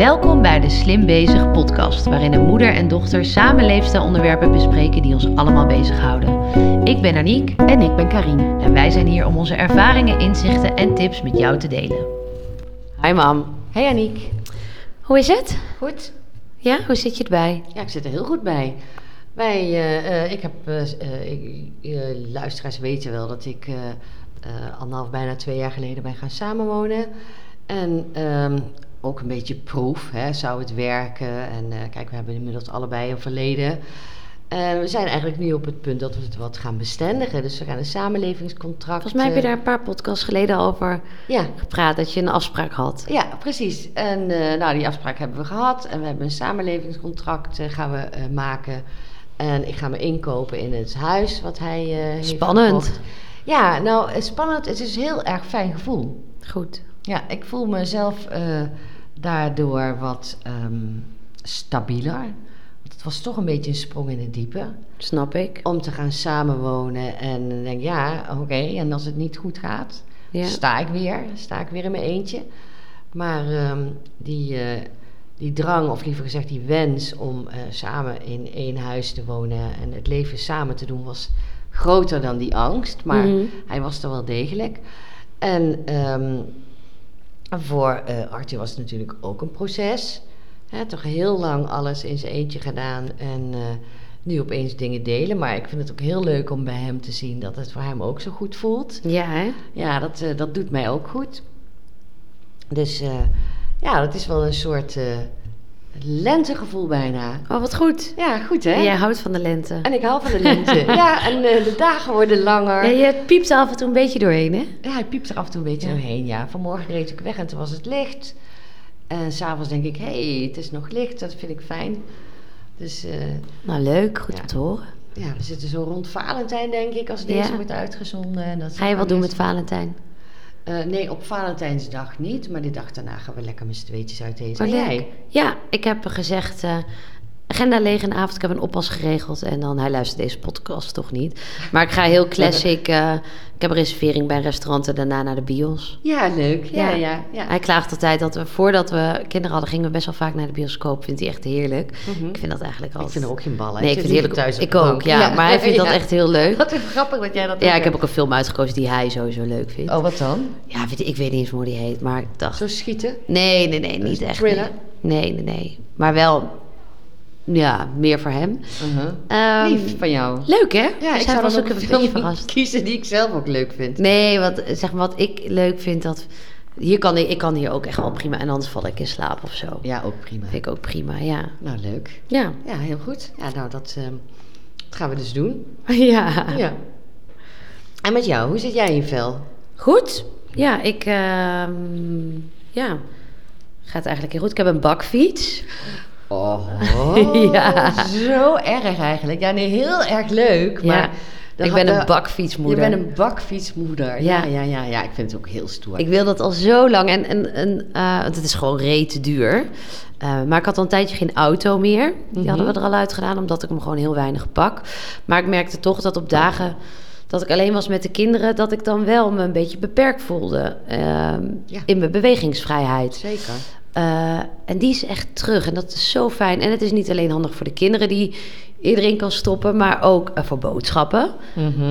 Welkom bij de Slim Bezig podcast, waarin een moeder en dochter samen leefstijlonderwerpen bespreken die ons allemaal bezighouden. Ik ben Aniek En ik ben Karine. en wij zijn hier om onze ervaringen, inzichten en tips met jou te delen. Hi mam, Hey Aniek. hoe is het? Goed? Ja, hoe zit je erbij? Ja, ik zit er heel goed bij. Wij, eh, eh, ik heb, eh, ik- luisteraars weten wel dat ik eh, eh, anderhalf, bijna twee jaar geleden ben gaan samenwonen. En ehm, ook een beetje proef, hè, zou het werken? En eh, kijk, we hebben inmiddels allebei een verleden. En we zijn eigenlijk nu op het punt dat we het wat gaan bestendigen. Dus we gaan een samenlevingscontract... Volgens mij heb je eh, daar een paar podcasts geleden over Ja, gepraat, dat je een afspraak had. Ja, precies. En eh, nou, die afspraak hebben we gehad. En we hebben een samenlevingscontract gaan we maken. En ik ga me inkopen in het huis wat hij heeft Spannend. gekocht. Ja, nou, spannend. Het is een heel erg fijn gevoel. Goed. Ja, ik voel mezelf eh, daardoor wat ehm, stabieler. Want het was toch een beetje een sprong in het diepe. Snap ik. Om te gaan samenwonen. En dan denk ja, oké. En als het niet goed gaat, Ja. sta ik weer. Sta ik weer in mijn eentje. Maar ehm, die, eh, die drang, of liever gezegd die wens om eh, samen in één huis te wonen en het leven samen te doen, was groter dan die angst. Maar Mhm. hij was er wel degelijk. En ehm, voor eh, Arthur was het natuurlijk ook een proces. Hè, toch heel lang alles in zijn eentje gedaan en eh, nu opeens dingen delen. Maar ik vind het ook heel leuk om bij hem te zien dat het voor hem ook zo goed voelt. Ja, hè? Ja, dat, eh, dat doet mij ook goed. Dus ja, dat is wel een soort lentegevoel bijna. Oh, wat goed. Ja, goed hè? En jij houdt van de lente. En ik hou van de lente. ja, en eh, de dagen worden langer. Ja, je piept er af en toe een beetje doorheen, hè? Ja, hij piept er af en toe een beetje Ja. doorheen. Ja. Vanmorgen reed ik weg en toen was het licht. En s'avonds denk ik, hé, hey, het is nog licht. Dat vind ik fijn. Dus eh, Nou, leuk. Goed Ja. om te horen. ja, we zitten zo rond Valentijn, denk ik, als deze wordt uitgezonden. En dat Ga je wat doen met Valentijn? Eh, nee, op Valentijnsdag niet. Maar de dag daarna gaan we lekker met z'n tweetjes uit eten. Oh, En jij? Ja, ik heb gezegd, eh, agenda leeg in de avond. Ik heb een oppas geregeld en dan, hij luistert deze podcast toch niet. Maar ik ga heel classic, eh, ik heb een reservering bij een restaurant en daarna naar de bios. Ja, leuk. Ja, Ja. ja, ja. Hij klaagt altijd dat we, voordat we kinderen hadden, gingen we best wel vaak naar de bioscoop. Vindt hij echt heerlijk. Mhm. Ik vind dat eigenlijk Ik altijd... vind er ook geen ballen. Nee, ik vind het heerlijk. thuis Ik ook, ja. Maar hij vindt dat echt heel leuk. Wat grappig dat jij dat Ja, ik heb ook een film uitgekozen die hij sowieso leuk vindt. Oh, wat dan? Ja, weet ik, ik weet niet eens hoe die heet, maar ik dacht... Zo schieten? Nee, nee, nee, niet echt. thriller? Nee, nee, nee. Maar wel, ja, meer voor hem. Uh-huh. Ehm, Lief van jou. Leuk, hè? Ja, dus ik zou was dan ook een film verrast. kiezen die ik zelf ook leuk vind. Nee, wat, zeg maar, wat ik leuk vind, dat... Hier kan, ik ik kan hier ook echt wel prima, en anders val ik in slaap of zo. Ja, ook prima. Vind ik ook prima, ja. Nou, leuk. Ja. Ja, heel goed. Ja, nou, dat, ehm, dat gaan we dus doen. Ja. Ja. En met jou, hoe zit jij in vel? Goed. Ja, ik... ehm, ja, gaat eigenlijk heel goed. Ik heb een bakfiets. Oh, Ja. zo erg eigenlijk. Ja, nee, heel erg leuk. Maar Ja. Ik ben een bakfietsmoeder. Je bent een bakfietsmoeder. Ja. Ja, ja, ja, ja. Ik vind het ook heel stoer. Ik wil dat al zo lang. En, en, en want het is gewoon reet duur. Eh, maar ik had al een tijdje geen auto meer. Die Mhm. hadden we er al uit gedaan, omdat ik hem gewoon heel weinig pak. Maar ik merkte toch dat op dagen dat ik alleen was met de kinderen... dat ik dan wel me een beetje beperkt voelde ehm, Ja. in mijn bewegingsvrijheid. Zeker. Eh, en die is echt terug. En dat is zo fijn. En het is niet alleen handig voor de kinderen die iedereen kan stoppen... maar ook eh, voor boodschappen.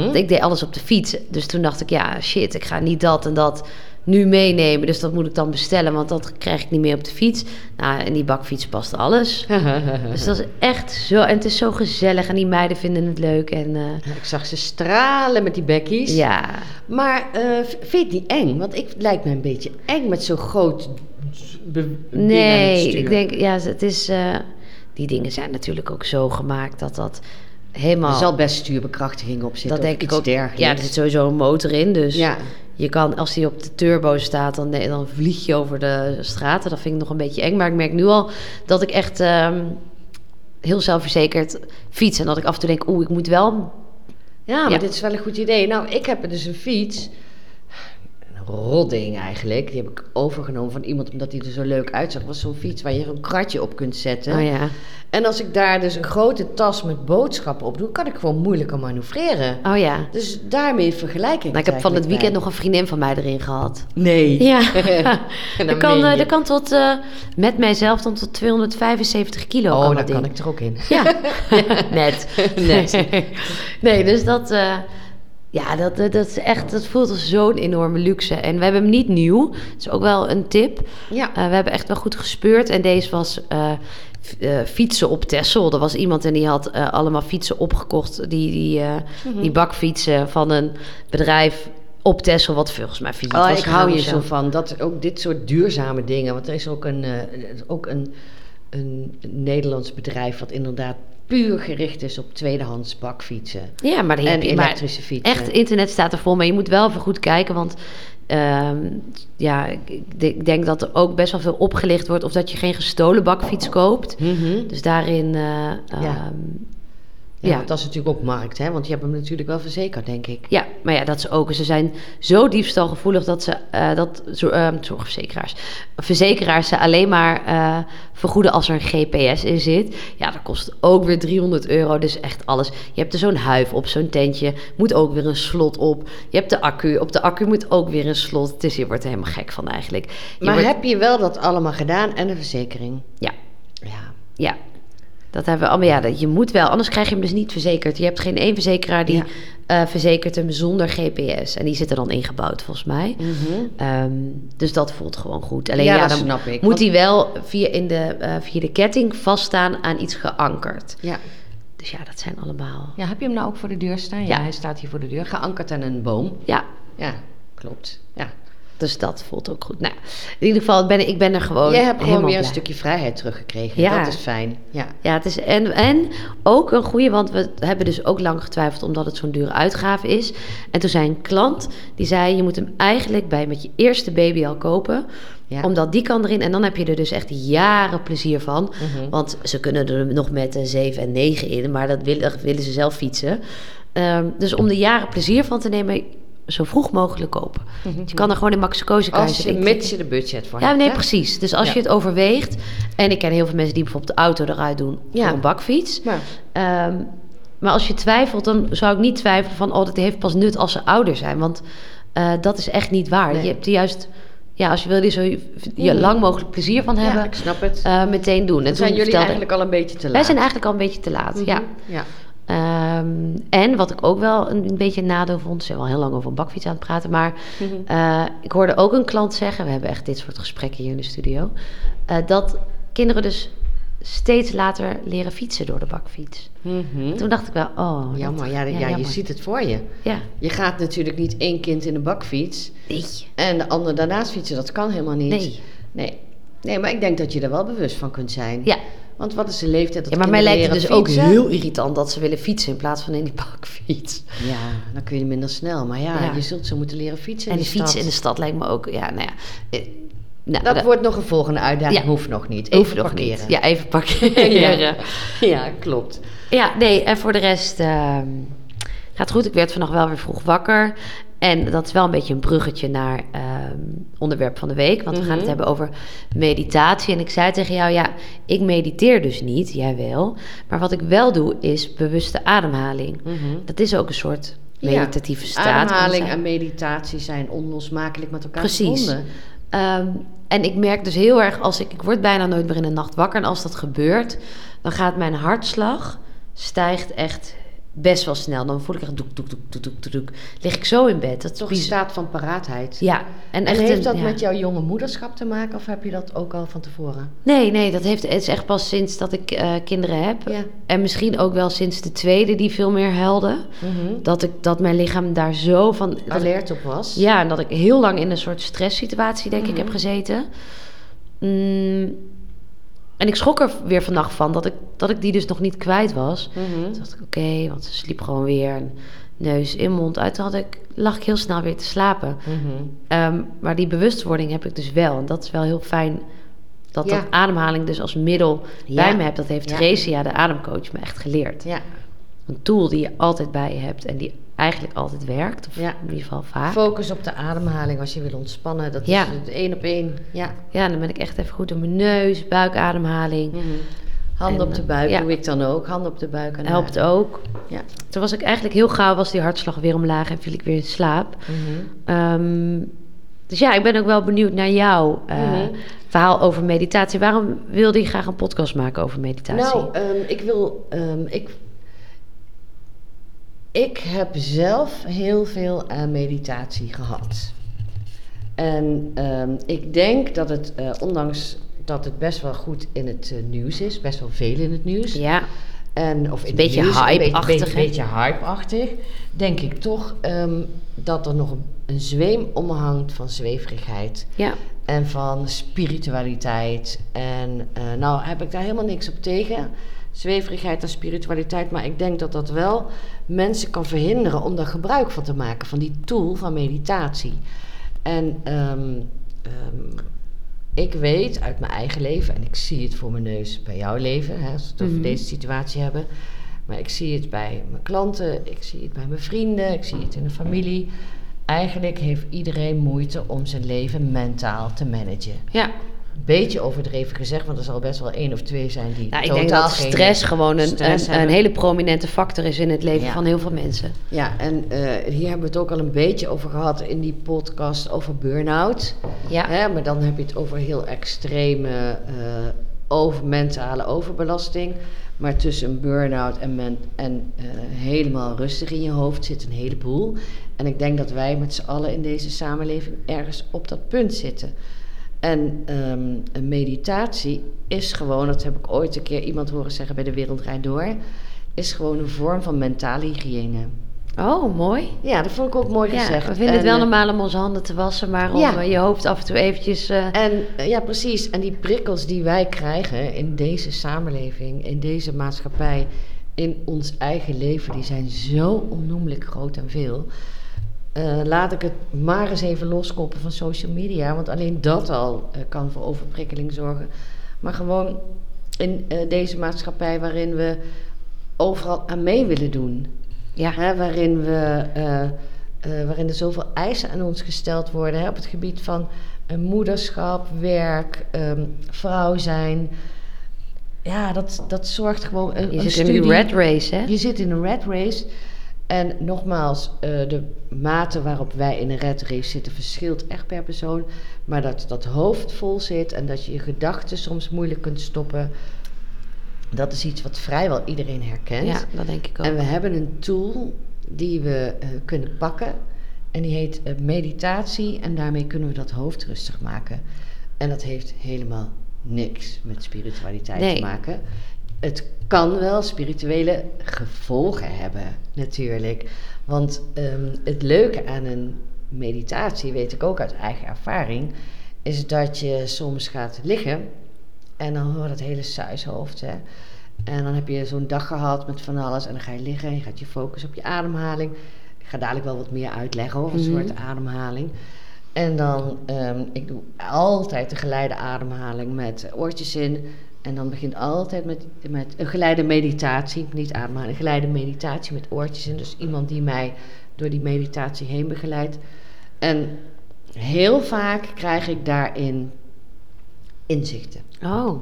Want ik deed alles op de fiets. Dus toen dacht ik, ja, shit, ik ga niet dat en dat nu meenemen. Dus dat moet ik dan bestellen, want dat krijg ik niet meer op de fiets. Nou, in die bakfiets past alles. Dus dat is echt zo... En het is zo gezellig en die meiden vinden het leuk. En eh, ik zag ze stralen met die bekkies. ja, Maar v- vind je het niet eng? Want ik lijkt me een beetje eng met zo'n groot be- ding aan het nee, ik denk, ja, het is... eh, die dingen zijn natuurlijk ook zo gemaakt dat dat helemaal... Er zal best stuurbekrachtiging op zitten. dat of denk ik ook. dergelijks. Ja, er zit sowieso een motor in, dus... Ja. Je kan, als die op de turbo staat, dan, nee, dan vlieg je over de straten. Dat vind ik nog een beetje eng. Maar ik merk nu al dat ik echt ehm, heel zelfverzekerd fiets. En dat ik af en toe denk, oeh, ik moet wel... Ja, maar Ja. dit is wel een goed idee. Nou, ik heb dus een fiets. Een rotding eigenlijk. Die heb ik overgenomen van iemand omdat die er zo leuk uitzag. was zo'n fiets waar je een kratje op kunt zetten. Oh ja. En als ik daar dus een grote tas met boodschappen op doe, kan ik gewoon moeilijker manoeuvreren. Oh ja. Dus daarmee vergelijk ik Nou, ik heb van het weekend bij. nog een vriendin van mij erin gehad. Nee. Ja. Dat dan kan, eh, dat kan tot, eh, met mijzelf dan tot 275 kilo. Oh, kan daar kan ik er ook in. Ja, net. Net. nee, dus dat, eh, ja, dat, dat, dat is echt, dat voelt als zo'n enorme luxe. En we hebben hem niet nieuw. Dat is ook wel een tip. Ja. Eh, we hebben echt wel goed gespeurd. En deze was eh, eh, fietsen op Texel. Er was iemand en die had allemaal fietsen opgekocht. Die, die, Mhm. die bakfietsen van een bedrijf op Texel. Wat volgens mij failliet Oh, was ik hou je zo van. Dat ook dit soort duurzame dingen. Want er is ook een, ook een, een Nederlands bedrijf wat inderdaad puur gericht is op tweedehands bakfietsen. Ja, maar, En maar elektrische fietsen. Echt, internet staat er vol, maar je moet wel even goed kijken. Want ehm, ja, ik, ik denk dat er ook best wel veel opgelicht wordt... of dat je geen gestolen bakfiets koopt. Mhm. Dus daarin... eh, Ja. ehm, Ja, Ja. want dat is natuurlijk ook markt, hè? Want je hebt hem natuurlijk wel verzekerd, denk ik. Ja, maar ja, dat is ook. Ze zijn zo diefstalgevoelig dat ze eh, dat zo- ehm, zorgverzekeraars, verzekeraars ze alleen maar eh, vergoeden als er een GPS in zit. Ja, dat kost ook weer 300 euro. Dus echt alles. Je hebt er zo'n huif op, zo'n tentje. Moet ook weer een slot op. Je hebt de accu. Op de accu moet ook weer een slot. Dus je wordt er helemaal gek van eigenlijk. Je Maar wordt- heb je wel dat allemaal gedaan en een verzekering? Ja, Ja. ja. Dat hebben we allemaal. Ja, dat- je moet wel, anders krijg je hem dus niet verzekerd. Je hebt geen één verzekeraar die Ja. eh, verzekert hem zonder GPS. En die zit er dan ingebouwd, volgens mij. Mhm. Ehm, dus dat voelt gewoon goed. Alleen Ja, ja, dat dan snap ik, moet hij wel via, in de, eh, via de ketting vaststaan aan iets geankerd. Ja. Dus ja, dat zijn allemaal. ja, heb je hem nou ook voor de deur staan? Ja, Ja. hij staat hier voor de deur. Geankerd aan een boom. Ja, Ja, klopt. Ja. Dus dat voelt ook goed. Nou, in ieder geval ben ik, ik ben er gewoon. Jij hebt gewoon weer een stukje vrijheid teruggekregen. Ja. Dat is fijn. Ja. Ja, het is en, en ook een goede, want we hebben dus ook lang getwijfeld omdat het zo'n dure uitgave is. En toen zei een klant die zei: Je moet hem eigenlijk bij met je eerste baby al kopen. Ja. Omdat die kan erin. En dan heb je er dus echt jaren plezier van. Mhm. Want ze kunnen er nog met een 7 en 9 in. Maar dat willen, willen ze zelf fietsen. Ehm, dus om er jaren plezier van te nemen, zo vroeg mogelijk kopen. Je kan er gewoon in Max Kozen Mhm. Als je, mits je de budget voor ja, hebt. nee, hè? precies. Dus als Ja. je het overweegt. En ik ken heel veel mensen die bijvoorbeeld de auto eruit doen Ja. voor een bakfiets. Maar, Ehm, maar als je twijfelt, dan zou ik niet twijfelen van... oh, dat heeft pas nut als ze ouder zijn. Want eh, dat is echt niet waar. Nee. Je hebt juist... Ja, als je wil, je zo je, Mhm. lang mogelijk plezier van ja, hebben... ik snap het. eh, meteen doen. En zijn jullie eigenlijk al een beetje te laat. Wij zijn eigenlijk al een beetje te laat, ja. Mhm. ja. Ehm, en wat ik ook wel een, een beetje een nadeel vond... ze zijn wel heel lang over een bakfiets aan het praten... maar Mhm. eh, ik hoorde ook een klant zeggen... we hebben echt dit soort gesprekken hier in de studio... eh, dat kinderen dus steeds later leren fietsen door de bakfiets. Mhm. Toen dacht ik wel, oh... dat- Jammer, ja, ja, je ziet het voor je. Ja, Je gaat natuurlijk niet één kind in een bakfiets nee. en de ander daarnaast fietsen. Dat kan helemaal niet. Nee. Nee. Nee, maar ik denk dat je er wel bewust van kunt zijn. Ja. Want wat is de leeftijd dat ja, maar mij lijkt het dus ook heel irritant dat ze willen fietsen in plaats van in die bakfiets. Ja, dan kun je minder snel. Maar ja, Ja. je zult zo moeten leren fietsen En die fietsen stad. in de stad lijkt me ook, ja, nou ja. eh, nou, Dat dat wordt nog een volgende uitdaging. Ja. Hoeft nog niet. hoeft Even nog parkeren. niet. Ja, even parkeren. ja. ja. ja, klopt. nee, en voor de rest ehm, gaat goed. Ik werd vannacht wel weer vroeg wakker. En dat is wel een beetje een bruggetje naar ehm, onderwerp van de week. Want we gaan het Mhm. hebben over meditatie. En ik zei tegen jou, ja, ik mediteer dus niet. Jij wel. Maar wat ik wel doe, is bewuste ademhaling. Mhm. Dat is ook een soort Ja. meditatieve staat. Ademhaling en meditatie zijn onlosmakelijk met elkaar Precies. verbonden. Ehm, en ik merk dus heel erg als ik... Ik word bijna nooit meer in de nacht wakker. En als dat gebeurt, dan gaat mijn hartslag... stijgt echt best wel snel. Dan voel ik echt doek, doek, doek, doek, doek, doek. Lig ik zo in bed. Dat is Toch een staat van paraatheid. Ja. En, heeft een- dat ja. met jouw jonge moederschap te maken of heb je dat ook al van tevoren? Nee, nee, dat heeft, het is echt pas sinds dat ik eh, kinderen heb. Ja. En misschien ook wel sinds de tweede die veel meer huilde. Dat, ik, dat mijn lichaam daar zo van... Alert op was. Ja, en dat ik heel lang in een soort stresssituatie, denk ik, Mhm. heb gezeten. Mm, en ik schrok er weer vannacht van dat ik, dat ik die dus nog niet kwijt was. Mhm. Toen dacht ik, oké, want ze sliep gewoon weer. En neus in mond uit. Toen had ik, lag ik heel snel weer te slapen. Mhm. Ehm, maar die bewustwording heb ik dus wel. En dat is wel heel fijn dat Ja. dat ademhaling dus als middel Ja. bij me hebt. Dat heeft Ja. Theresia, de ademcoach, me echt geleerd. Ja. Een tool die je altijd bij je hebt en die eigenlijk altijd werkt. Of Ja. in ieder geval vaak. Focus op de ademhaling als je wil ontspannen. Dat Ja. is het één op één. Ja. Ja, dan ben ik echt even goed op mijn neus, buikademhaling. Handen En, op de eh, buik ja. doe ik dan ook. Handen op de buik. En Helpt ook. Ja. Toen was ik eigenlijk heel gauw, was die hartslag weer omlaag en viel ik weer in slaap. Mhm. Ehm, dus ja, ik ben ook wel benieuwd naar jouw eh, Mhm. verhaal over meditatie. Waarom wilde je graag een podcast maken over meditatie? Nou, ehm, ik wil. ehm, ik, ik heb zelf heel veel aan meditatie gehad. En ehm, ik denk dat het, eh, ondanks dat het best wel goed in het eh, nieuws is, best wel veel in het nieuws. ja, En, of in Een beetje hype-achtig, Een beetje, hype-achtig. Denk ik toch ehm, dat er nog een, zweem omhangt van zweverigheid. ja, En van spiritualiteit. En eh, nou heb ik daar helemaal niks op tegen. Zweverigheid en spiritualiteit. Maar ik denk dat dat wel mensen kan verhinderen om daar gebruik van te maken. Van die tool van meditatie. En ehm, ehm, ik weet uit mijn eigen leven, en ik zie het voor mijn neus bij jouw leven, hè, als we het over Mhm. deze situatie hebben. Maar ik zie het bij mijn klanten, ik zie het bij mijn vrienden, ik zie het in de familie. Eigenlijk heeft iedereen moeite om zijn leven mentaal te managen. ja. Beetje overdreven gezegd, want er zal best wel één of twee zijn die Nou, ik totaal denk dat stress gewoon een, stress een, hele prominente factor is in het leven Ja. van heel veel mensen. Ja, en eh, hier hebben we het ook al een beetje over gehad in die podcast over burn-out. Ja, Hè, maar dan heb je het over heel extreme eh, over, mentale overbelasting. Maar tussen een burn-out en, men, en eh, helemaal rustig in je hoofd zit een heleboel. En ik denk dat wij met z'n allen in deze samenleving ergens op dat punt zitten. En ehm, een meditatie is gewoon, dat heb ik ooit een keer iemand horen zeggen bij de Wereld Draait Door, is gewoon een vorm van mentale hygiëne. oh mooi. Ja, dat vond ik ook mooi Ja, gezegd. we vinden het wel eh, normaal om onze handen te wassen, maar om Ja. eh, je hoofd af en toe eventjes... eh, En ja, precies. En die prikkels die wij krijgen in deze samenleving, in deze maatschappij, in ons eigen leven, die zijn zo onnoemelijk groot en veel. Eh, laat ik het maar eens even loskoppen van social media, want alleen dat al eh, kan voor overprikkeling zorgen. Maar gewoon in eh, deze maatschappij waarin we overal aan mee willen doen. ja. Hè, waarin, we, waarin er zoveel eisen aan ons gesteld worden hè, op het gebied van moederschap, werk, ehm, vrouw zijn. Ja, dat, dat zorgt gewoon. Een, Je een zit in studie- red race, hè? Je zit in een red race. En nogmaals, eh, de mate waarop wij in een red race zitten verschilt echt per persoon. Maar dat dat hoofd vol zit en dat je je gedachten soms moeilijk kunt stoppen. Dat is iets wat vrijwel iedereen herkent. Ja, dat denk ik ook. En we hebben een tool die we eh, kunnen pakken. En die heet eh, meditatie. En daarmee kunnen we dat hoofd rustig maken. En dat heeft helemaal niks met spiritualiteit Nee. te maken. Het kan wel spirituele gevolgen hebben, natuurlijk. Want ehm, het leuke aan een meditatie, weet ik ook uit eigen ervaring, is dat je soms gaat liggen en dan hoor je dat hele suishoofd. Hè? En dan heb je zo'n dag gehad met van alles en dan ga je liggen en je gaat je focussen op je ademhaling. Ik ga dadelijk wel wat meer uitleggen over een Mhm. soort ademhaling. En dan, ehm, ik doe altijd de geleide ademhaling met oortjes in. En dan begint altijd met, met een geleide meditatie, niet ademhaling, een geleide meditatie met oortjes in. Dus iemand die mij door die meditatie heen begeleidt. En heel vaak krijg ik daarin inzichten. Oh,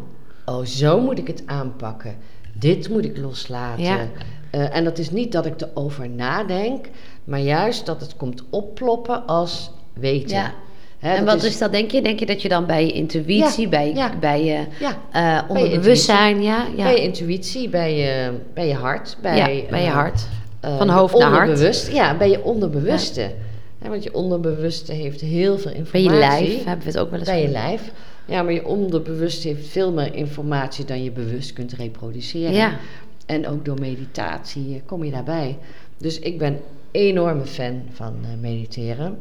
Oh, zo moet ik het aanpakken. Dit moet ik loslaten. Ja. Eh, en dat is niet dat ik erover nadenk, maar juist dat het komt opploppen als weten. ja. En wat is... dat, denk je? Denk je dat je dan bij je intuïtie, Ja, bij, ja. bij je Ja, eh onderbewustzijn, ja, ja. bij je intuïtie, bij je, bij je hart. Bij, ja, bij je eh, hart. eh, Van hoofd naar hart. onderbewust- Ja, bij je onderbewuste. Want je onderbewuste heeft heel veel Bij informatie. je lijf hebben we het ook wel eens Bij je lijf. Ja, maar je onderbewust heeft veel meer informatie dan je bewust kunt reproduceren. Ja. En ook door meditatie kom je daarbij. Dus ik ben enorme fan van mediteren.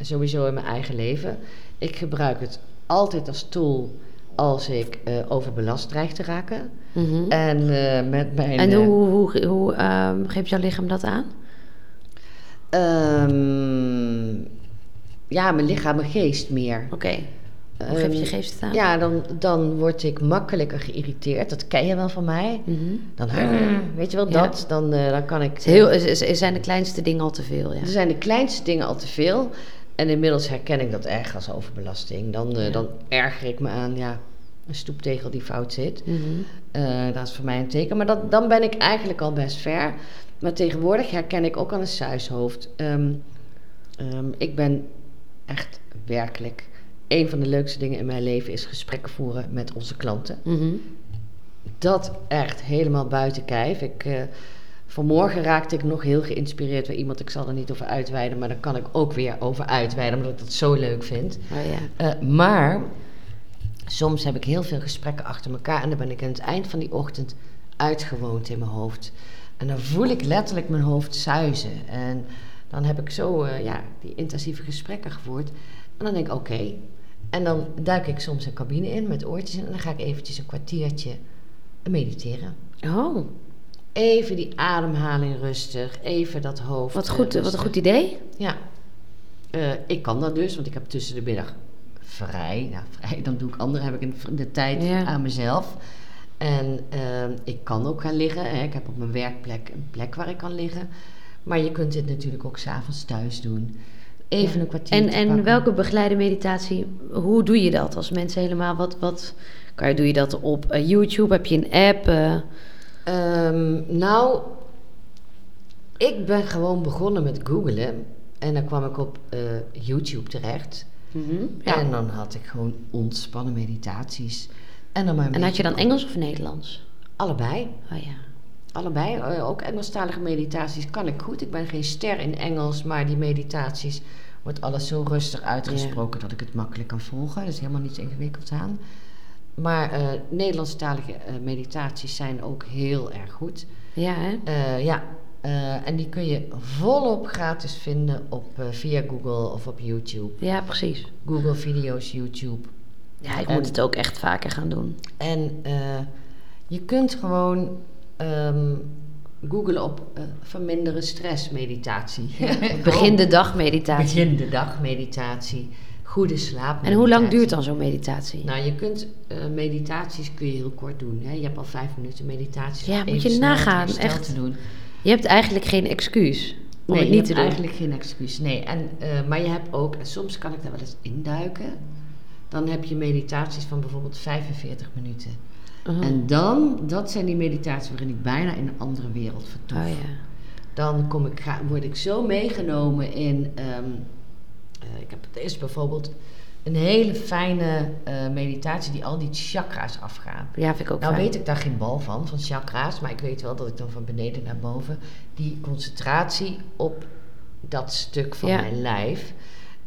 Sowieso in mijn eigen leven. Ik gebruik het altijd als tool als ik eh, overbelast dreig te raken. Mhm. En eh, met mijn... En eh, hoe, hoe, hoe ehm, geeft jouw lichaam dat aan? ehm, ja, mijn lichaam, mijn geest meer. Oké. Hoe geef je Ehm, geest het aan? Ja, dan, dan word ik makkelijker geïrriteerd. Dat ken je wel van mij. Mhm. Dan, weet je wel, Ja. dat. Dan, dan kan ik... Heel, zijn de kleinste dingen al te veel, ja. Er zijn de kleinste dingen al te veel. En inmiddels herken ik dat erg als overbelasting. Dan, eh, Ja. dan erger ik me aan ja, een stoeptegel die fout zit. Eh, dat is voor mij een teken. Maar dat, dan ben ik eigenlijk al best ver. Maar tegenwoordig herken ik ook aan een suishoofd. Ehm, ehm, ik ben echt werkelijk... Een van de leukste dingen in mijn leven is gesprekken voeren met onze klanten. Mhm. Dat echt helemaal buiten kijf. Ik, eh, vanmorgen raakte ik nog heel geïnspireerd door iemand. Ik zal er niet over uitweiden, maar daar kan ik ook weer over uitweiden, omdat ik dat zo leuk vind. Oh ja. Eh, maar soms heb ik heel veel gesprekken achter elkaar en dan ben ik aan het eind van die ochtend uitgewoond in mijn hoofd. En dan voel ik letterlijk mijn hoofd zuizen. En dan heb ik zo eh, ja, die intensieve gesprekken gevoerd. En dan denk ik, oké. En dan duik ik soms een cabine in met oortjes in en dan ga ik eventjes een kwartiertje mediteren. Oh, Even die ademhaling rustig, even dat hoofd. wat, eh, goed, wat een goed idee. Ja. Eh, ik kan dat dus, want ik heb tussen de middag vrij. Nou, vrij, dan doe ik anderen, heb ik een- de tijd Ja. aan mezelf. En eh, ik kan ook gaan liggen. Hè. Ik heb op mijn werkplek een plek waar ik kan liggen. Maar je kunt dit natuurlijk ook s'avonds thuis doen. Even een kwartier En, en welke begeleide meditatie, hoe doe je dat als mensen helemaal wat, wat kan je, doe je dat op YouTube? Heb je een app? Eh? Ehm, nou, ik ben gewoon begonnen met googlen. En dan kwam ik op eh, YouTube terecht. ja. En dan had ik gewoon ontspannen meditaties. En, dan maar En had je dan Engels of Nederlands? Allebei. Oh ja. Allebei. Eh, ook Engelstalige meditaties kan ik goed. Ik ben geen ster in Engels, maar die meditaties wordt alles zo rustig uitgesproken dat ik het makkelijk kan volgen. Er is helemaal niets ingewikkelds aan. Maar eh Nederlandstalige eh, meditaties zijn ook heel erg goed. Ja, hè? Eh, ja, en die kun je volop gratis vinden op, via Google of op YouTube. Ja, precies. Google video's, YouTube. Ja, ik En- moet het ook echt vaker gaan doen. En je kunt gewoon ehm googlen op verminderen stress meditatie. Begin de dag meditatie. Begin de dag meditatie. Goede slaap. En hoe lang duurt dan zo'n meditatie? Nou, je kunt eh, meditaties kun je heel kort doen. Hè? Je hebt al vijf minuten meditaties. Ja, moet je nagaan, echt. te doen. Je hebt eigenlijk geen excuus om nee, het niet te doen. eigenlijk geen excuus. Nee, en, eh, maar je hebt ook, en soms kan ik daar wel eens induiken. Dan heb je meditaties van bijvoorbeeld 45 minuten. En dan, dat zijn die meditaties waarin ik bijna in een andere wereld vertoef. Oh ja. Dan kom ik, ga, word ik zo meegenomen in. ehm, eh, ik heb, er is bijvoorbeeld een hele fijne eh, meditatie die al die chakra's afgaan. Ja, vind ik ook Nou fijn. weet ik daar geen bal van, van chakra's, maar ik weet wel dat ik dan van beneden naar boven die concentratie op dat stuk van Ja. mijn lijf.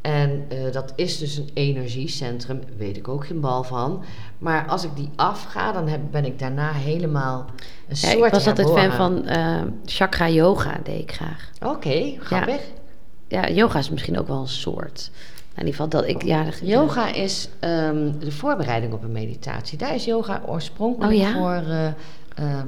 En eh, dat is dus een energiecentrum, weet ik ook geen bal van. Maar als ik die afga, dan heb, ben ik daarna helemaal een Ja, soort ik was altijd fan van chakra yoga, deed ik graag. Oké, grappig. Ja, yoga is misschien ook wel een soort. In ieder geval dat ik... Ja, dat- Yoga is ehm, de voorbereiding op een meditatie. Daar is yoga oorspronkelijk Oh ja? voor eh, eh,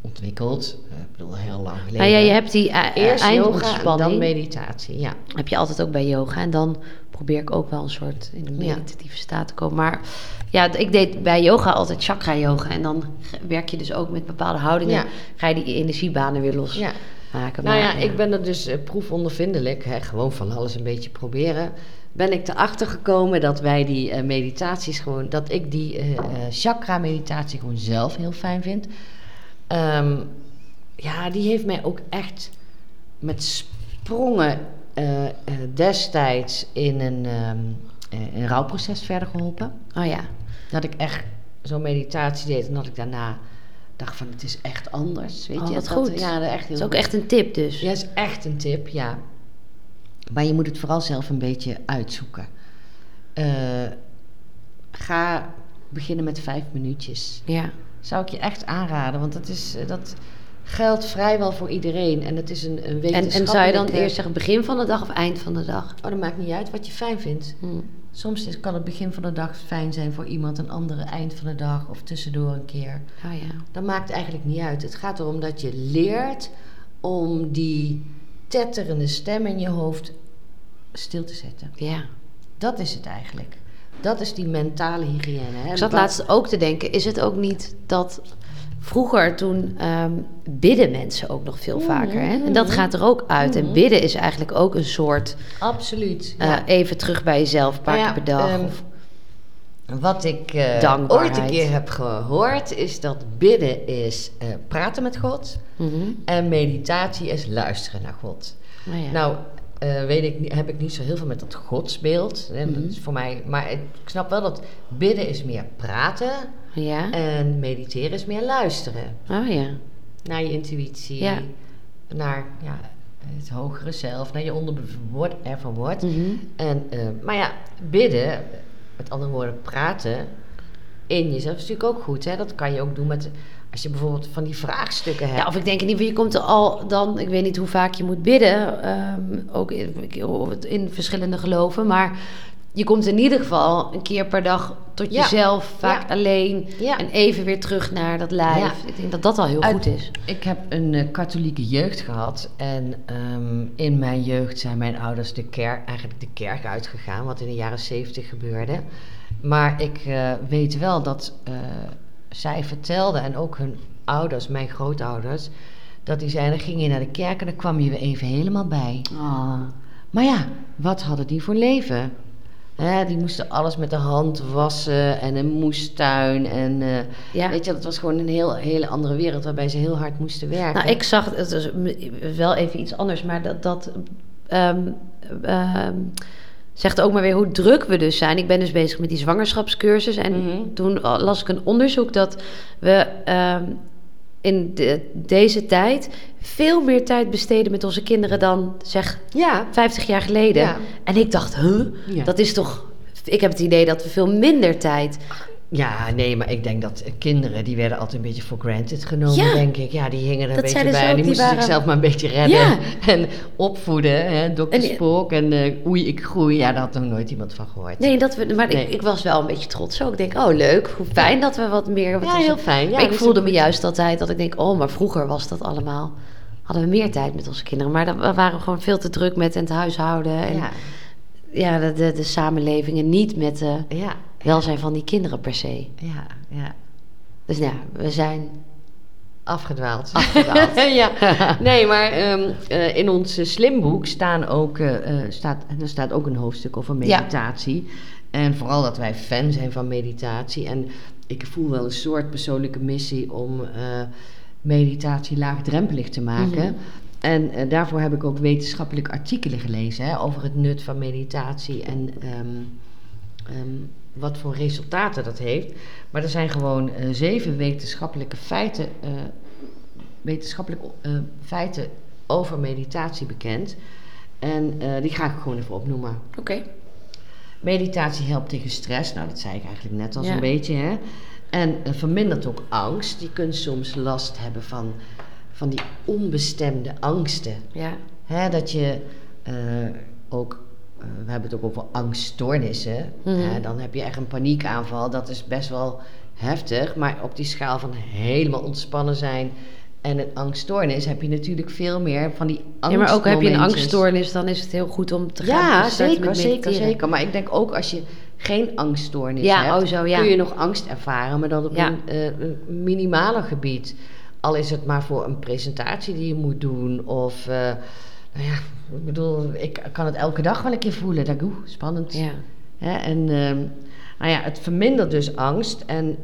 ontwikkeld. Eh, ik bedoel, heel lang geleden. Nou ja, je hebt die Eerst yoga en dan meditatie, ja. heb je altijd ook bij yoga. En dan probeer ik ook wel een soort in een Ja. meditatieve staat te komen. Maar ja, ik deed bij yoga altijd chakra yoga. En dan werk je dus ook met bepaalde houdingen. Ja. Ga je die energiebanen weer los ja. Maken. Nou Maar, ja, ik ben er dus eh, proefondervindelijk, hè, gewoon van alles een beetje proberen. Ben ik erachter gekomen dat wij die eh, meditaties gewoon, dat ik die eh, eh, chakra meditatie gewoon zelf heel fijn vind. Ehm, ja, die heeft mij ook echt met sprongen eh, eh, destijds in een, ehm, eh, een rouwproces verder geholpen. Oh ja. Dat ik echt zo'n meditatie deed en dat ik daarna dacht van het is echt anders. Weet Oh, je? dat, goed. Ja, echt heel Dat is ook goed. echt een tip dus. Ja, is echt een tip, ja. Maar je moet het vooral zelf een beetje uitzoeken. Eh, ga beginnen met vijf minuutjes. Ja. Zou ik je echt aanraden, want dat, is, eh, dat geldt vrijwel voor iedereen. En het is een, een En, wetenschappelijke... en zou je dan eerst zeggen begin van de dag of eind van de dag? Oh, dat maakt niet uit wat je fijn vindt. Hm. Soms is, kan het begin van de dag fijn zijn voor iemand, een andere eind van de dag of tussendoor een keer. Oh ja. Dat maakt eigenlijk niet uit. Het gaat erom dat je leert om die tetterende stem in je hoofd stil te zetten. Ja. Dat is het eigenlijk. dat is die mentale hygiëne. Hè? Ik zat laatst ook te denken, is het ook niet dat vroeger toen ehm, bidden mensen ook nog veel vaker. Hè? En dat gaat er ook uit. En bidden is eigenlijk ook een soort Absoluut. eh, ja. even terug bij jezelf, een paar Nou ja, keer per dag. ehm, of- Wat ik Dankbaarheid. ooit een keer heb gehoord, is dat bidden is eh, praten met God. En meditatie is luisteren naar God. Nou ja. Nou, eh, weet ik, heb ik niet zo heel veel met dat godsbeeld. Hè, Mhm. Dat is voor mij, maar ik snap wel dat bidden is meer praten ja. en mediteren is meer luisteren. Oh ja. Naar je intuïtie, Ja. naar ja, het hogere zelf, naar je onderbewust, whatever wordt. Mhm. En, eh, maar ja, bidden, met andere woorden praten in jezelf is natuurlijk ook goed. Hè? Dat kan je ook doen met, als je bijvoorbeeld van die vraagstukken hebt. Ja, of ik denk in ieder geval, je komt er al dan, ik weet niet hoe vaak je moet bidden, ehm, ook in, in verschillende geloven, maar je komt in ieder geval een keer per dag tot Ja. jezelf, vaak Ja. alleen, Ja. en even weer terug naar dat lijf. Ja. Ik denk dat dat al heel Uit- goed is. Ik heb een eh, katholieke jeugd gehad en ehm, in mijn jeugd zijn mijn ouders de kerk, eigenlijk de kerk uitgegaan, wat in de jaren zeventig gebeurde. Maar ik eh, weet wel dat eh, zij vertelden en ook hun ouders, mijn grootouders, dat die zeiden, dan ging je naar de kerk en dan kwam je weer even helemaal bij. Maar ja, wat hadden die voor leven? Hè, die moesten alles met de hand wassen en een moestuin. En eh, Ja. weet je, dat was gewoon een heel, hele andere wereld waarbij ze heel hard moesten werken. Nou, ik zag, het is m- wel even iets anders, maar dat, dat ehm, ehm, zegt ook maar weer hoe druk we dus zijn. Ik ben dus bezig met die zwangerschapscursus en Mhm. toen las ik een onderzoek dat we ehm, in de- deze tijd veel meer tijd besteden met onze kinderen dan zeg Ja, 50 jaar geleden. Ja. En ik dacht, huh, Ja. dat is toch... Ik heb het idee dat we veel minder tijd... ja, nee, maar ik denk dat eh, kinderen, die werden altijd een beetje for granted genomen, Ja. denk ik. Ja, die hingen er een beetje bij. ook, die die moesten waren- zichzelf maar een beetje redden Ja. en opvoeden. Hè, dokter En Spook en eh, oei, ik groei. Ja, daar had nog nooit iemand van gehoord. Nee, dat we, maar Nee. Ik, ik was wel een beetje trots ook. Ik denk, oh leuk, hoe fijn dat we wat meer... wat Ja, heel fijn. Ja, maar ik voelde me juist altijd dat ik denk, oh, maar vroeger was dat allemaal... Hadden we meer tijd met onze kinderen. Maar dan- we waren gewoon veel te druk met het huishouden. En Ja, ja, de, de, de samenleving. En niet met het ja, welzijn van die kinderen per se. ja, ja. Dus ja, we zijn Afgedwaald. afgedwaald. ja, nee, maar ehm, eh, in ons eh, slimboek staan ook, eh, staat, er staat ook een hoofdstuk over Ja. meditatie. En vooral dat wij fan zijn van meditatie. En ik voel wel een soort persoonlijke missie om meditatie laagdrempelig te maken. Mhm. En daarvoor heb ik ook wetenschappelijke artikelen gelezen hè, over het nut van meditatie en ehm, ehm, wat voor resultaten dat heeft. Maar er zijn gewoon eh, zeven wetenschappelijke feiten, eh, wetenschappelijke eh, feiten over meditatie bekend. En die ga ik gewoon even opnoemen. Oké. Meditatie helpt tegen stress. Nou, dat zei ik eigenlijk net al Ja. zo'n beetje. Hè? En vermindert ook angst. Je kunt soms last hebben van, van die onbestemde angsten. Ja. Hè, dat je ook, we hebben het ook over angststoornissen. Mhm. Hè, dan heb je echt een paniekaanval. Dat is best wel heftig. Maar op die schaal van helemaal ontspannen zijn en een angststoornis heb je natuurlijk veel meer van die angst. ja, maar ook heb je een angststoornis, dan is het heel goed om te gaan Ja, zeker, met zeker, zeker. Maar ik denk ook als je geen angststoornis Ja, hebt, oh zo, ja. kun je nog angst ervaren, maar dan op Ja. een, eh, een minimaler gebied. Al is het maar voor een presentatie die je moet doen. Of, eh, nou ja, ik bedoel, ik kan het elke dag wel een keer voelen. Dat ik, oeh, spannend. Ja. Hè, en ehm, nou ja, het vermindert dus angst. En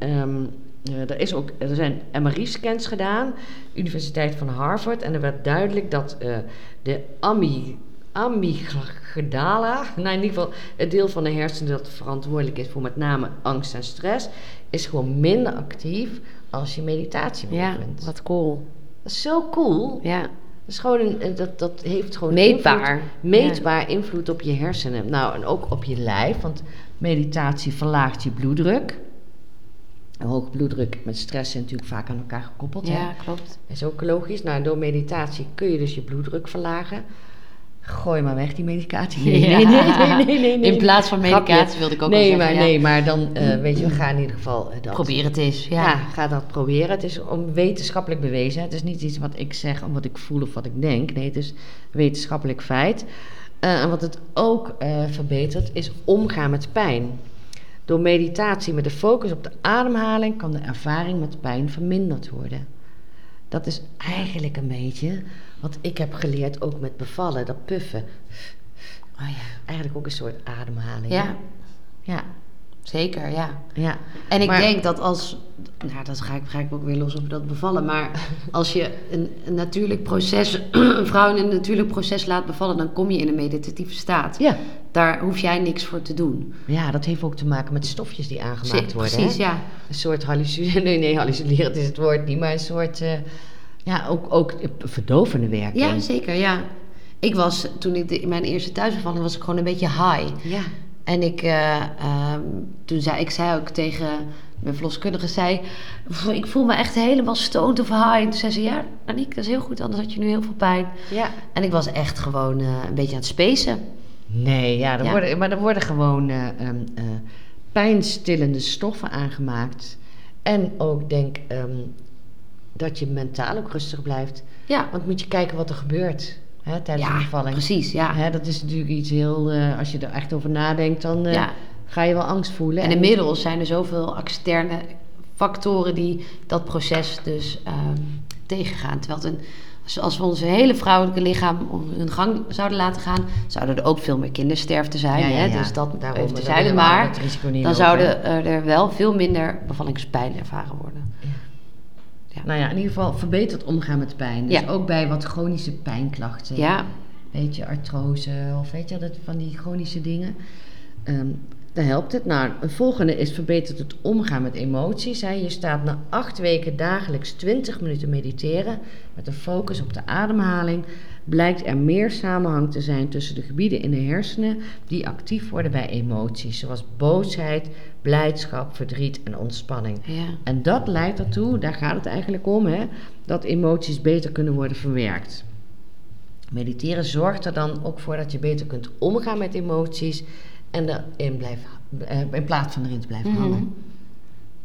eh, er, is ook, er zijn MRI-scans gedaan, Universiteit van Harvard. En er werd duidelijk dat eh, de ami, amygdala, nou in ieder geval het deel van de hersenen dat verantwoordelijk is voor met name angst en stress, is gewoon minder actief als je meditatie ja, beoefent. wat cool. Dat is zo cool. Ja, Dat, is gewoon een, eh, dat, dat heeft gewoon Meetbaar. invloed- meetbaar invloed op je hersenen. Nou, en ook op je lijf, want meditatie verlaagt je bloeddruk. Een hoge bloeddruk met stress zijn natuurlijk vaak aan elkaar gekoppeld. Hè? ja klopt. Dat is ook logisch. Nou, door meditatie kun je dus je bloeddruk verlagen. Gooi maar weg die medicatie. Nee, Ja. nee, nee, nee, nee. In plaats van Grapje. medicatie wilde ik ook nee, al zeggen. maar, ja. Nee, maar dan, eh, weet je, we gaan in ieder geval eh, dat... Probeer het eens. Ja. Ja. ga dat proberen. Het is om wetenschappelijk bewezen. Het is niet iets wat ik zeg of wat ik voel of wat ik denk. Nee, het is wetenschappelijk feit. Eh, en wat het ook verbetert, is omgaan met pijn. Door meditatie met de focus op de ademhaling kan de ervaring met pijn verminderd worden. Dat is eigenlijk een beetje wat ik heb geleerd ook met bevallen, dat puffen. Oh ja. Eigenlijk ook een soort ademhaling. Ja, Ja. Zeker, ja. ja. En ik Maar- denk dat als, nou dat ga ik, ga ik ook weer los op dat bevallen, maar als je een, een natuurlijk proces, een vrouw in een natuurlijk proces laat bevallen, dan kom je in een meditatieve staat. Ja. Daar hoef jij niks voor te doen. ja, dat heeft ook te maken met de stofjes die aangemaakt worden. Precies, hè? ja. Een soort hallucineren. Nee, nee, hallucineren is het woord niet, maar een soort. eh, ja, ook, ook verdovende werking. Ja, zeker, ja. Ik was, toen ik de, in mijn eerste thuisbevalling was ik gewoon een beetje high. Ja. En ik, eh, ehm, toen zei, ik zei ook tegen mijn verloskundige, zei, "Pff, ik voel me echt helemaal stoned of high. En toen zei ze, ja, Aniek, dat is heel goed, anders had je nu heel veel pijn. ja. En ik was echt gewoon eh, een beetje aan het spacen. Nee, ja, er Ja. Worden, maar er worden gewoon eh, ehm, eh, pijnstillende stoffen aangemaakt. En ook denk ehm, dat je mentaal ook rustig blijft. Ja, Want moet je kijken wat er gebeurt hè, tijdens ja de bevalling. precies, ja. Hè, dat is natuurlijk iets heel... eh, als je er echt over nadenkt, dan eh, Ja. ga je wel angst voelen. En inmiddels zijn er zoveel externe factoren die dat proces dus ehm, tegengaan. Terwijl het een, als- we onze hele vrouwelijke lichaam hun gang zouden laten gaan, zouden er ook veel meer kindersterfte zijn. Ja, ja, hè? ja. Dus dat Daarom, willen we Maar dan lopen. zouden er, er wel veel minder bevallingspijn ervaren worden. Ja. Nou ja, in ieder geval verbeterd omgaan met pijn. Dus Ja. ook bij wat chronische pijnklachten. Ja, Weet je, artrose of weet je, dat van die chronische dingen. Ehm dan helpt het. Nou, een volgende is verbetert het omgaan met emoties. Hè. Je staat na acht weken dagelijks 20 minuten mediteren met een focus op de ademhaling. Blijkt er meer samenhang te zijn tussen de gebieden in de hersenen die actief worden bij emoties, zoals boosheid, blijdschap, verdriet en ontspanning. ja. En dat leidt ertoe, daar gaat het eigenlijk om, hè, dat emoties beter kunnen worden verwerkt. Mediteren zorgt er dan ook voor dat je beter kunt omgaan met emoties en erin blijft, eh, in plaats van erin te blijven Mhm. hangen.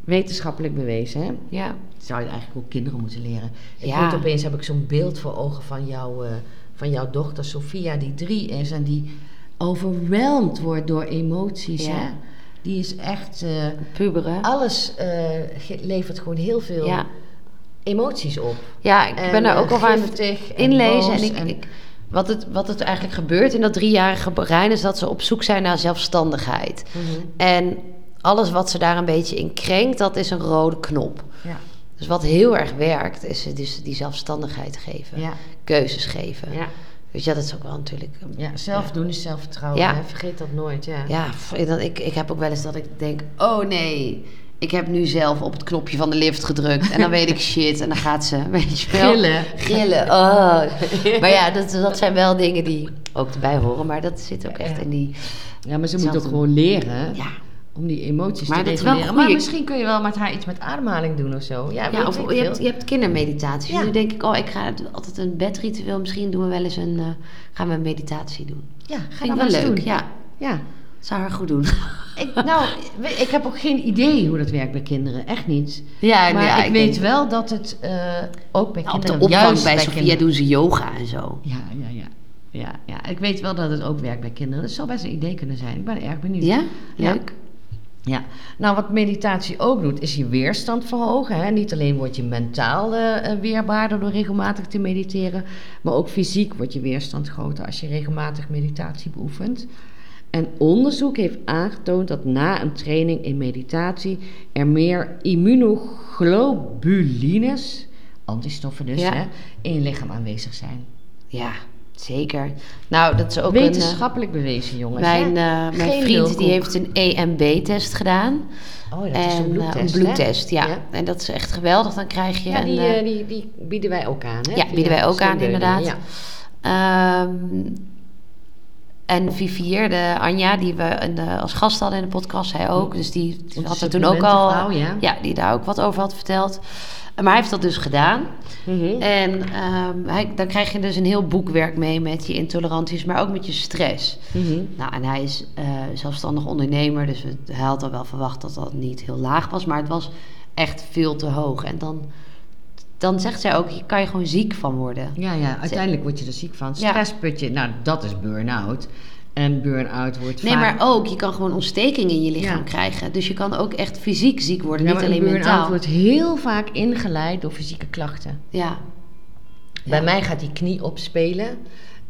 Wetenschappelijk bewezen, hè? ja. Zou je eigenlijk ook kinderen moeten leren. Ik Ja. weet opeens, heb ik zo'n beeld voor ogen van, jou, eh, van jouw dochter Sophia, die drie is en die overweldigd wordt door emoties, Ja. hè? Die is echt, Puberen. alles ge- levert gewoon heel veel Ja. emoties op. Ja, ik En, ben er ook al aan het en inlezen. boos En ik, en- ik, wat, het, wat het eigenlijk gebeurt in dat driejarige brein... is dat ze op zoek zijn naar zelfstandigheid. Mhm. En alles wat ze daar een beetje in krenkt, dat is een rode knop. Ja, Dus wat heel erg werkt, is dus die zelfstandigheid geven. ja, Keuzes geven. ja. Dus ja, dat is ook wel natuurlijk... ja. zelf doen is zelfvertrouwen. Ja. Hè? Vergeet dat nooit. Ja. Ja, ik, ik heb ook wel eens dat ik denk... Oh nee, ik heb nu zelf op het knopje van de lift gedrukt. En dan weet ik shit. En dan gaat ze, weet je wel... Gillen. Gillen, oh. Maar ja, dat, dat zijn wel dingen die ook erbij horen. Maar dat zit ook echt in die... Ja, maar ze moet ook gewoon leren Ja, om die emoties Maar te reguleren. Maar misschien kun je wel met haar iets met ademhaling doen of zo. Ja, of je veel. hebt, je hebt kindermeditaties. Ja. Nu denk ik, oh, ik ga altijd een bedritueel. Misschien doen we wel eens een... eh, gaan we een meditatie doen. Ja, ga ik wel leuk, doen. ja. ja. Zou haar goed doen. Ik, nou, ik heb ook geen idee hoe dat werkt bij kinderen. Echt niet. Ja, maar ja, ik, ik weet wel dat het eh, ook bij Nou, op de kinderen... opvang juist bij bij Sofia kinderen- doen ze yoga en zo. Ja, ja, ja. Ja, ja, ik weet wel dat het ook werkt bij kinderen. Dat zou best een idee kunnen zijn. Ik ben erg benieuwd. Ja? Ja. Leuk. Ja, nou wat meditatie ook doet, is je weerstand verhogen. Hè? Niet alleen word je mentaal eh, weerbaarder door regelmatig te mediteren, maar ook fysiek wordt je weerstand groter als je regelmatig meditatie beoefent. En onderzoek heeft aangetoond dat na een training in meditatie er meer immunoglobulines, antistoffen dus, Ja. hè, in je lichaam aanwezig zijn. Ja, zeker. Nou, dat is ook een... Wetenschappelijk bewezen, eh, jongens. mijn, eh, mijn vriend die heeft een EMB-test gedaan. Oh, dat is een eh, bloedtest, een bloedtest, ja. Ja. En dat is echt geweldig. Dan krijg je Ja, een... die, eh, eh, die, die bieden wij ook aan. Hè? Ja, bieden wij ook aan, inderdaad. Ja. Ehm, en Vivier, de Anja, die we de- als gast hadden in de podcast, hij ook. Dus die, had er toen ook al... ja. die daar ook wat over had verteld. Maar hij heeft dat dus gedaan. Mhm. En ehm, hij, dan krijg je dus een heel boekwerk mee met je intoleranties, maar ook met je stress. Mhm. Nou, en hij is eh, zelfstandig ondernemer, dus het- hij had al wel verwacht dat dat niet heel laag was, maar het was echt veel te hoog. En dan, dan zegt zij ook, hier kan je gewoon ziek van worden. Ja, ja, uiteindelijk word je er ziek van. Stressputje, nou dat is burn-out. En burn-out wordt Nee, vaak... maar ook, je kan gewoon ontsteking in je lichaam Ja. krijgen. Dus je kan ook echt fysiek ziek worden, Ja, niet alleen een burn-out mentaal. wordt heel vaak ingeleid door fysieke klachten. Ja. Bij Ja. mij gaat die knie opspelen.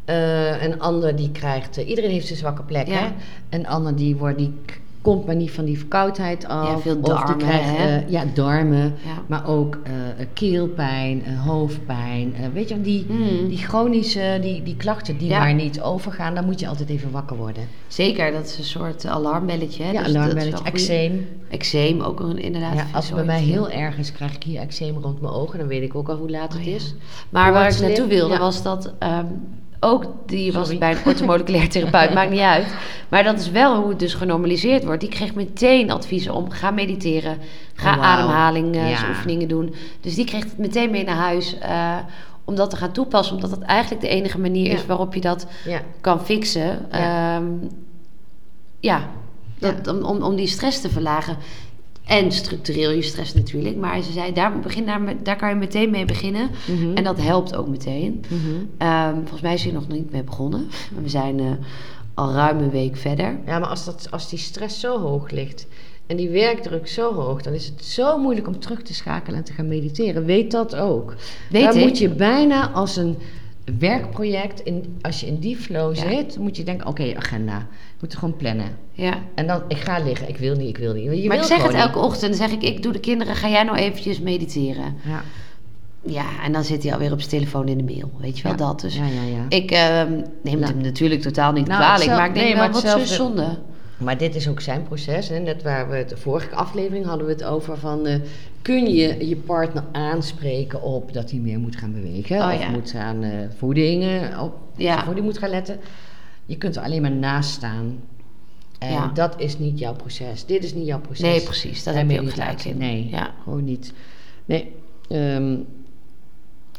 Eh, een ander die krijgt... eh, iedereen heeft zijn zwakke plek, hè? Een ander die, wordt, die komt maar niet van die verkoudheid af. Ja, veel Of die darmen, krijgt, hè? eh, ja, darmen. Ja. Maar ook eh, keelpijn, eh, hoofdpijn. weet je, die, Mm. die chronische die, die klachten die Ja. maar niet overgaan... dan moet je altijd even wakker worden. Zeker, dat is een soort alarmbelletje. Hè? ja, Dus alarmbelletje, eczeem. Eczeem, ook een, inderdaad. Ja, als het bij mij heel erg is, krijg ik hier eczeem rond mijn ogen. Dan weet ik ook al hoe laat Oh, het is. Maar waar ik naartoe wilde was dat ehm, ook die was Sorry. bij een orthomoleculair therapeut, maakt niet uit. Maar dat is wel hoe het dus genormaliseerd wordt. Die kreeg meteen adviezen om ga mediteren, ga Oh, ademhalingsoefeningen Ja. doen. Dus die kreeg het meteen mee naar huis eh, om dat te gaan toepassen, omdat dat eigenlijk de enige manier Ja. is waarop je dat Ja. kan fixen. Ja. Ehm, ja, dat, om, om die stress te verlagen. En structureel je stress natuurlijk. Maar ze zei, daar, begin daar, daar kan je meteen mee beginnen. Mhm. En dat helpt ook meteen. Mhm. Ehm, volgens mij is hij nog niet mee begonnen. We zijn eh, al ruim een week verder. Ja, maar als, dat, als die stress zo hoog ligt en die werkdruk zo hoog, dan is het zo moeilijk om terug te schakelen en te gaan mediteren. Weet dat ook. Weet Daar ik. moet je bijna als een werkproject, in, als je in die flow Ja. zit, moet je denken, oké, agenda. Je moet het gewoon plannen. Ja. En dan, ik ga liggen, ik wil niet, ik wil niet. Je maar ik zeg het elke ochtend. Dan zeg ik, ik doe de kinderen, ga jij nou eventjes mediteren? Ja. Ja, en dan zit hij alweer op zijn telefoon in de mail. Weet je wel, Ja. dat. Dus ja, ja, ja. ik ehm, neem het Nou. hem natuurlijk totaal niet Nou, kwalijk. Maar ik denk nee, wel, maar wat zonde. Maar dit is ook zijn proces. Hè? Net waar we het de vorige aflevering hadden we het over van... eh, kun je je partner aanspreken op dat hij meer moet gaan bewegen? Oh, of moet gaan eh voeding, eh, op Ja. voeding moet gaan letten? Je kunt er alleen maar naast staan. En Ja. dat is niet jouw proces. Dit is niet jouw proces. Nee, precies. En heb je ook gelijk in. Nee, Ja. gewoon niet. Nee. ehm,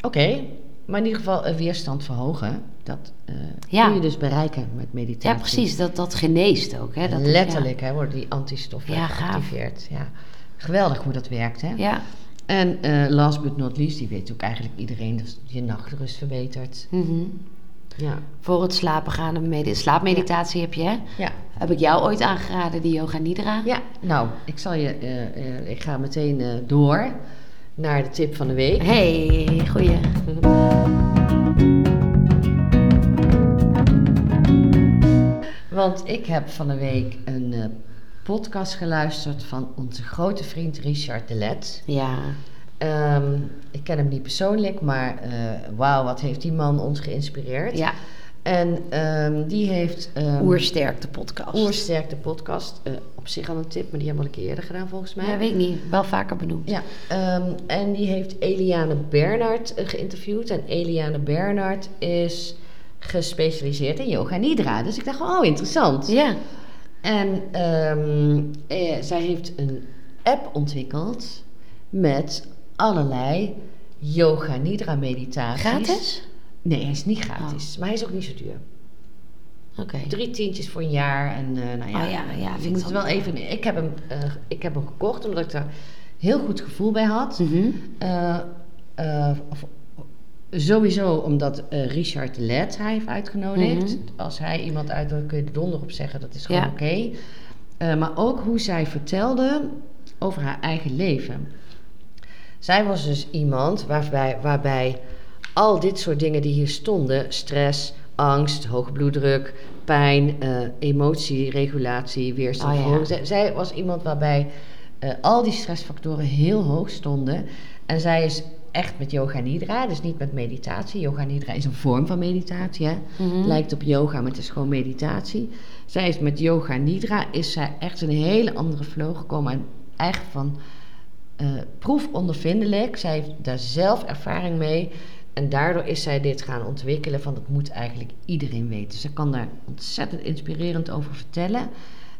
Oké. Maar in ieder geval een weerstand verhogen. Dat eh, Ja. kun je dus bereiken met meditatie. Ja, precies. Dat, dat geneest ook. Hè? Dat is- Letterlijk hè, worden die antistoffen geactiveerd. Ja. Geweldig hoe dat werkt. Hè? Ja. En eh, last but not least, die weet ook eigenlijk iedereen dat je nachtrust verbetert. Mhm. Ja. Voor het slapen gaan. Een medi- slaapmeditatie heb je, hè? Ja. Heb ik jou ooit aangeraden, die yoga nidra? ja, nou, ik zal je, eh, eh, ik ga meteen eh, door naar de tip van de week. Hey, goeie. Want ik heb van de week een podcast geluisterd van onze grote vriend Richard Delet. Ja. Ehm, ik ken hem niet persoonlijk, maar eh, wauw, wat heeft die man ons geïnspireerd. Ja. En ehm, die heeft... ehm, Oersterk, de podcast. Oersterk, de podcast. eh, op zich al een tip, maar die hebben we al een keer eerder gedaan volgens mij. Ja, weet ik niet. Wel vaker benoemd. Ja, en die heeft Eliane Bernard eh, geïnterviewd. En Eliane Bernard is gespecialiseerd in yoga nidra. Dus ik dacht, oh, interessant. Ja. En eh, zij heeft een app ontwikkeld met allerlei yoga nidra meditaties. Gratis? Nee, hij is niet gratis, maar hij is ook niet zo duur. Oké. Drie tientjes voor een jaar en eh, nou ja, Oh ja, ja, ik vind moet ik het wel even. Ik heb hem, eh, ik heb hem gekocht omdat ik daar heel goed gevoel bij had. Mhm. Eh, of- sowieso omdat Richard Let hij heeft uitgenodigd. Mhm. Als hij iemand uitnodigt, kun je er donder op zeggen. Dat is gewoon Ja. oké. Maar ook hoe zij vertelde over haar eigen leven. Zij was dus iemand waarbij, waarbij al dit soort dingen die hier stonden: stress, angst, hoge bloeddruk, pijn, eh, emotieregulatie, weerstand. Oh ja. zij, zij was iemand waarbij eh, al die stressfactoren heel hoog stonden. En zij is echt met yoga nidra, dus niet met meditatie. Yoga nidra is een vorm van meditatie. Hè? Mhm. Het lijkt op yoga, maar het is gewoon meditatie. Zij is met yoga nidra is zij echt een hele andere flow gekomen. En echt van proefondervindelijk. Zij heeft daar zelf ervaring mee. En daardoor is zij dit gaan ontwikkelen van dat moet eigenlijk iedereen weten. Ze kan daar ontzettend inspirerend over vertellen.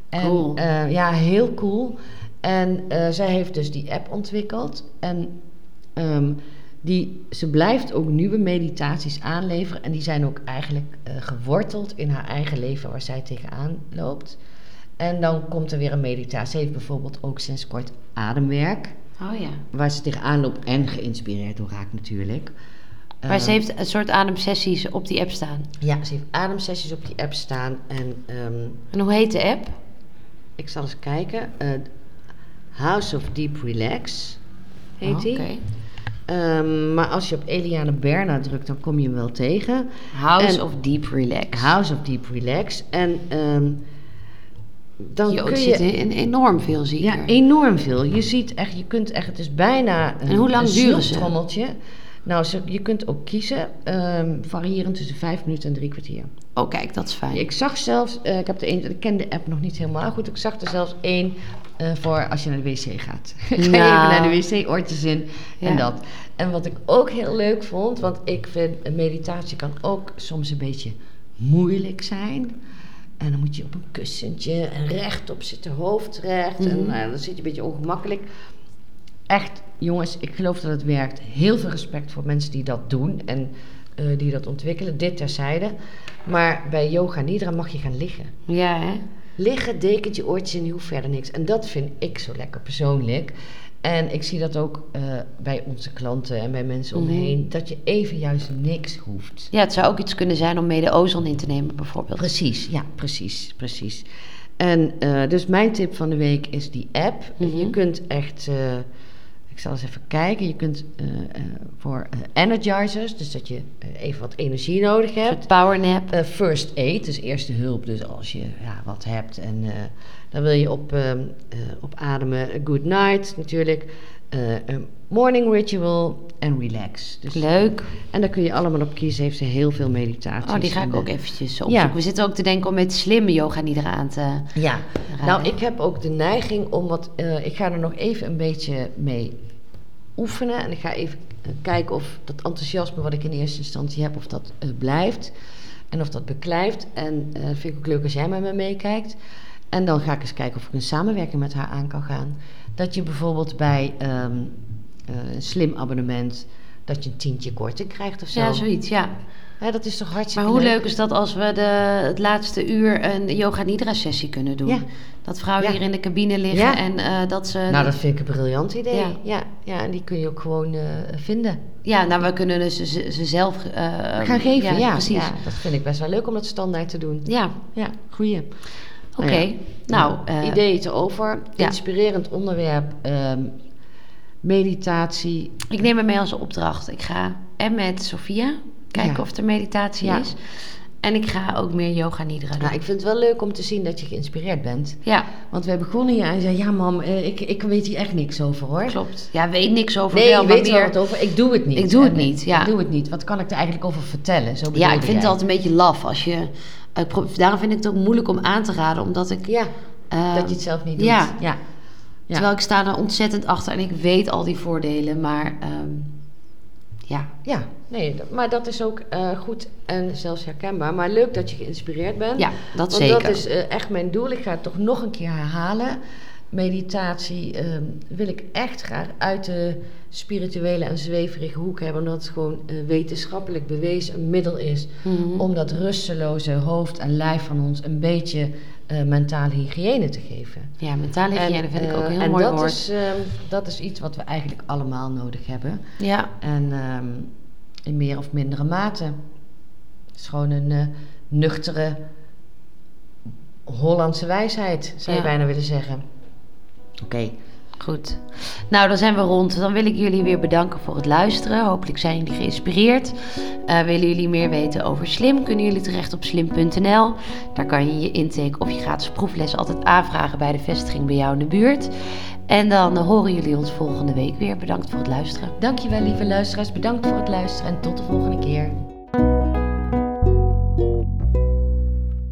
En Cool. eh, ja, heel cool. En eh, zij heeft dus die app ontwikkeld. En ehm, die, ze blijft ook nieuwe meditaties aanleveren. En die zijn ook eigenlijk eh, geworteld in haar eigen leven waar zij tegenaan loopt. En dan komt er weer een meditatie. Ze heeft bijvoorbeeld ook sinds kort ademwerk Oh ja. waar ze tegenaan loopt en geïnspireerd door raakt natuurlijk. Maar ze Ehm, heeft een soort ademsessies op die app staan. Ja, ze heeft ademsessies op die app staan. En ehm, En hoe heet de app? ik zal eens kijken. Eh, House of Deep Relax heet Oh, die. oké. Ehm, maar als je op Eliane Berna drukt, dan kom je hem wel tegen. House En- of Deep Relax. House of Deep Relax. En dan Jo, kun je... zit in enorm veel zie Ja, enorm veel. Je ziet echt, je kunt echt, het is bijna een, En hoe lang een duren ze? snoeptrommeltje. Nou, ze, je kunt ook kiezen, ehm, variërend tussen vijf minuten en drie kwartier. Oh, kijk, dat is fijn. Ik zag zelfs, eh, ik, heb de een, ik ken de app nog niet helemaal goed, ik zag er zelfs één eh, voor als je naar de wc gaat. Ga je even Nou. naar de wc, oortjes in en dat. En wat ik ook heel leuk vond, want ik vind meditatie kan ook soms een beetje moeilijk zijn. En dan moet je op een kussentje en rechtop zitten, hoofd recht. En Mhm. nou, dan zit je een beetje ongemakkelijk. Echt, jongens, ik geloof dat het werkt. Heel veel respect voor mensen die dat doen en eh, die dat ontwikkelen. Dit terzijde. Maar bij yoga nidra mag je gaan liggen. Ja, hè? Liggen, dekentje, oortjes en je hoeft verder niks. En dat vind ik zo lekker persoonlijk. En ik zie dat ook eh, bij onze klanten en bij mensen om me Mhm. Dat je even juist niks hoeft. Ja, het zou ook iets kunnen zijn om mede ozon in te nemen, bijvoorbeeld. Precies, ja, precies, precies. En eh, dus mijn tip van de week is die app. Mhm. Je kunt echt, eh, ik zal eens even kijken, je kunt eh, eh, voor eh, energizers, dus dat je even wat energie nodig hebt. soort powernap. Eh, first aid, dus eerste hulp, dus als je ja, wat hebt en dan wil je op, ehm, eh, op ademen. Good night natuurlijk, morning ritual en relax. Dus, Leuk. En daar kun je allemaal op kiezen, heeft ze heel veel meditaties. Oh, die ga ik eh, ook eventjes opzoeken. Ja. We zitten ook te denken om met slimme yoga niet eraan te Ja, raden. nou ik heb ook de neiging om wat, eh, ik ga er nog even een beetje mee oefenen. En ik ga even eh, kijken of dat enthousiasme wat ik in eerste instantie heb, of dat eh, blijft. En of dat beklijft. En eh vind ik ook leuk als jij met me meekijkt. En dan ga ik eens kijken of ik een samenwerking met haar aan kan gaan. Dat je bijvoorbeeld bij ehm, eh, een slim abonnement, dat je een tientje korting krijgt of zo. Ja, zoiets, ja. Dat is toch hartstikke Maar hoe leuk is dat als we de, het laatste uur een yoga nidra sessie kunnen doen? Ja. Dat vrouwen Ja. hier in de cabine liggen Ja. en eh, dat ze... Nou, dat vind ik een briljant idee. Ja. Ja, ja, en die kun je ook gewoon eh, vinden. Ja, nou, we kunnen dus ze, ze zelf... eh, gaan geven, ja, Precies. Dat vind ik best wel leuk om dat standaard te doen. Ja, Ja, goeie. oké. Nou, eh, Ideeën te over. Inspirerend onderwerp. ehm, meditatie. ik neem het mee als opdracht. Ik ga en met Sophia kijken Ja. of er meditatie Ja. is. En ik ga ook meer yoga nidra doen. Nou, ik vind het wel leuk om te zien dat je geïnspireerd bent. Ja, Want we begonnen hier en zei, ja mam, eh, ik, ik weet hier echt niks over hoor. klopt. Ja, weet niks over Nee, wel, ik weet er meer... wat over. Ik doe het niet. Ik doe het En, niet, ja. Ik doe het niet. Wat kan ik er eigenlijk over vertellen? Zo Ja, ik vind het altijd een beetje laf als je... pro- daarom vind ik het ook moeilijk om aan te raden, omdat ik... Ja, eh, dat je het zelf niet doet. ja. ja. Ja. Terwijl ik sta er ontzettend achter en ik weet al die voordelen, maar ehm, ja. Ja, nee, maar dat is ook eh, goed en zelfs herkenbaar. Maar leuk dat je geïnspireerd bent. Ja, dat Want zeker. dat is eh, echt mijn doel. Ik ga het toch nog een keer herhalen. Meditatie ehm, wil ik echt graag uit de spirituele en zweverige hoek hebben. Omdat het gewoon eh, wetenschappelijk bewezen een middel is. Mhm. Om dat rusteloze hoofd en lijf van ons een beetje eh, mentale hygiëne te geven. Ja, mentale hygiëne vind ik ook een heel en mooi dat woord. Is, ehm, dat is iets wat we eigenlijk allemaal nodig hebben. Ja, En ehm, in meer of mindere mate. Het is gewoon een eh, nuchtere Hollandse wijsheid, zou je Ja. bijna willen zeggen. Oké. Goed. Nou, dan zijn we rond. Dan wil ik jullie weer bedanken voor het luisteren. Hopelijk zijn jullie geïnspireerd. Eh, willen jullie meer weten over Slim? Kunnen jullie terecht op slim.nl. Daar kan je je intake of je gratis proefles altijd aanvragen bij de vestiging bij jou in de buurt. En dan eh, horen jullie ons volgende week weer. Bedankt voor het luisteren. Dankjewel lieve luisteraars, bedankt voor het luisteren en tot de volgende keer.